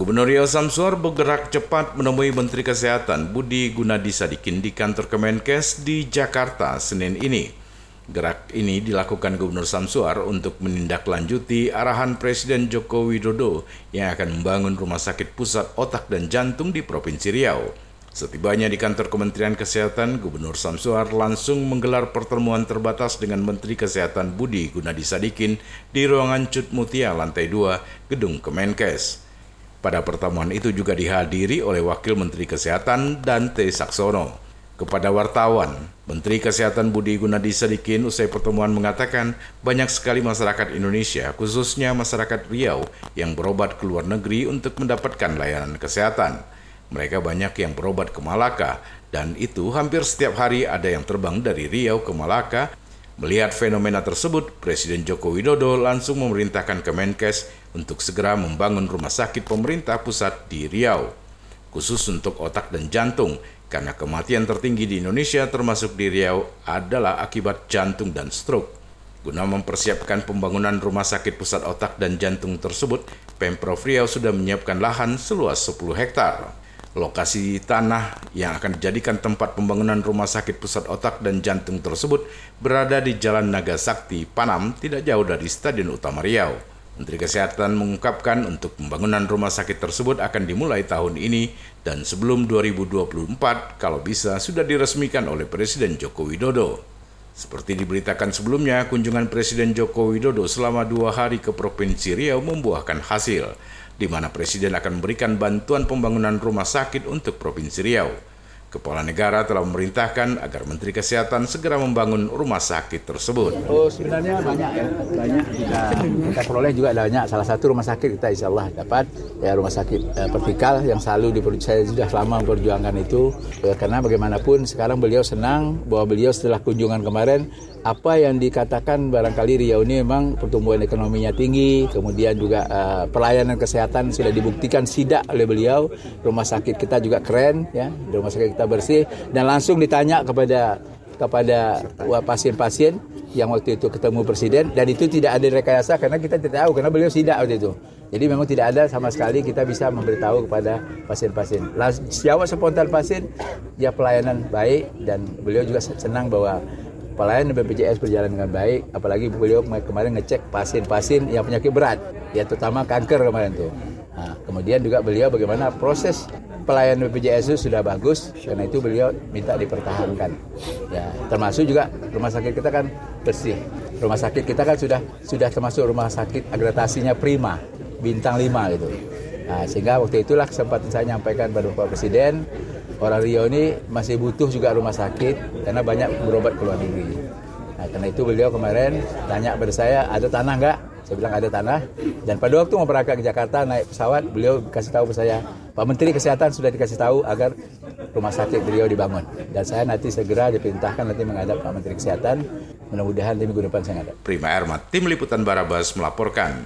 Gubernur Riau Samsuar bergerak cepat menemui Menteri Kesehatan Budi Gunadi Sadikin di kantor Kemenkes di Jakarta Senin ini. Gerak ini dilakukan Gubernur Samsuar untuk menindaklanjuti arahan Presiden Joko Widodo yang akan membangun rumah sakit pusat otak dan jantung di Provinsi Riau. Setibanya di kantor Kementerian Kesehatan, Gubernur Samsuar langsung menggelar pertemuan terbatas dengan Menteri Kesehatan Budi Gunadi Sadikin di ruangan Cut Mutia lantai 2 Gedung Kemenkes. Pada pertemuan itu juga dihadiri oleh Wakil Menteri Kesehatan Dante Saksono. Kepada wartawan, Menteri Kesehatan Budi Gunadi Sadikin usai pertemuan mengatakan banyak sekali masyarakat Indonesia, khususnya masyarakat Riau, yang berobat ke luar negeri untuk mendapatkan layanan kesehatan. Mereka banyak yang berobat ke Malaka, dan itu hampir setiap hari ada yang terbang dari Riau ke Malaka Melihat fenomena tersebut, Presiden Joko Widodo langsung memerintahkan Kemenkes untuk segera membangun rumah sakit pemerintah pusat di Riau, khusus untuk otak dan jantung, karena kematian tertinggi di Indonesia termasuk di Riau adalah akibat jantung dan stroke. Guna mempersiapkan pembangunan rumah sakit pusat otak dan jantung tersebut, Pemprov Riau sudah menyiapkan lahan seluas 10 hektar. Lokasi tanah yang akan dijadikan tempat pembangunan rumah sakit pusat otak dan jantung tersebut berada di Jalan Naga Sakti, Panam, tidak jauh dari Stadion Utama Riau. Menteri Kesehatan mengungkapkan untuk pembangunan rumah sakit tersebut akan dimulai tahun ini dan sebelum 2024 kalau bisa sudah diresmikan oleh Presiden Joko Widodo. Seperti diberitakan sebelumnya, kunjungan Presiden Joko Widodo selama dua hari ke Provinsi Riau membuahkan hasil di mana Presiden akan memberikan bantuan pembangunan rumah sakit untuk Provinsi Riau. Kepala negara telah memerintahkan agar Menteri Kesehatan segera membangun rumah sakit tersebut. Oh sebenarnya banyak ya, banyak kita, kita peroleh juga banyak. Salah satu rumah sakit kita insya Allah dapat ya rumah sakit eh, vertikal yang selalu diperlukan saya sudah lama memperjuangkan itu ya, karena bagaimanapun sekarang beliau senang bahwa beliau setelah kunjungan kemarin apa yang dikatakan barangkali Riau ini memang pertumbuhan ekonominya tinggi, kemudian juga uh, pelayanan kesehatan sudah dibuktikan sidak oleh beliau, rumah sakit kita juga keren, ya, rumah sakit bersih, dan langsung ditanya kepada kepada pasien-pasien yang waktu itu ketemu presiden dan itu tidak ada rekayasa karena kita tidak tahu karena beliau sidak waktu itu. Jadi memang tidak ada sama sekali kita bisa memberitahu kepada pasien-pasien. Jawab spontan pasien, ya pelayanan baik dan beliau juga senang bahwa pelayanan BPJS berjalan dengan baik, apalagi beliau kemarin ngecek pasien-pasien yang penyakit berat, ya terutama kanker kemarin tuh. Nah, kemudian juga beliau bagaimana proses pelayanan BPJS itu sudah bagus, karena itu beliau minta dipertahankan. Ya, termasuk juga rumah sakit kita kan bersih. Rumah sakit kita kan sudah sudah termasuk rumah sakit agredasinya prima, bintang 5 gitu. Nah, sehingga waktu itulah kesempatan saya nyampaikan pada Bapak Presiden orang Rio ini masih butuh juga rumah sakit karena banyak berobat ke luar negeri. Nah, karena itu beliau kemarin tanya pada saya, ada tanah nggak? Saya bilang ada tanah. Dan pada waktu mau berangkat ke Jakarta naik pesawat, beliau kasih tahu ke saya, Pak Menteri Kesehatan sudah dikasih tahu agar rumah sakit beliau dibangun. Dan saya nanti segera diperintahkan nanti menghadap Pak Menteri Kesehatan. Mudah-mudahan di minggu depan saya ngadap. Prima Ermat, Tim Liputan Barabas melaporkan.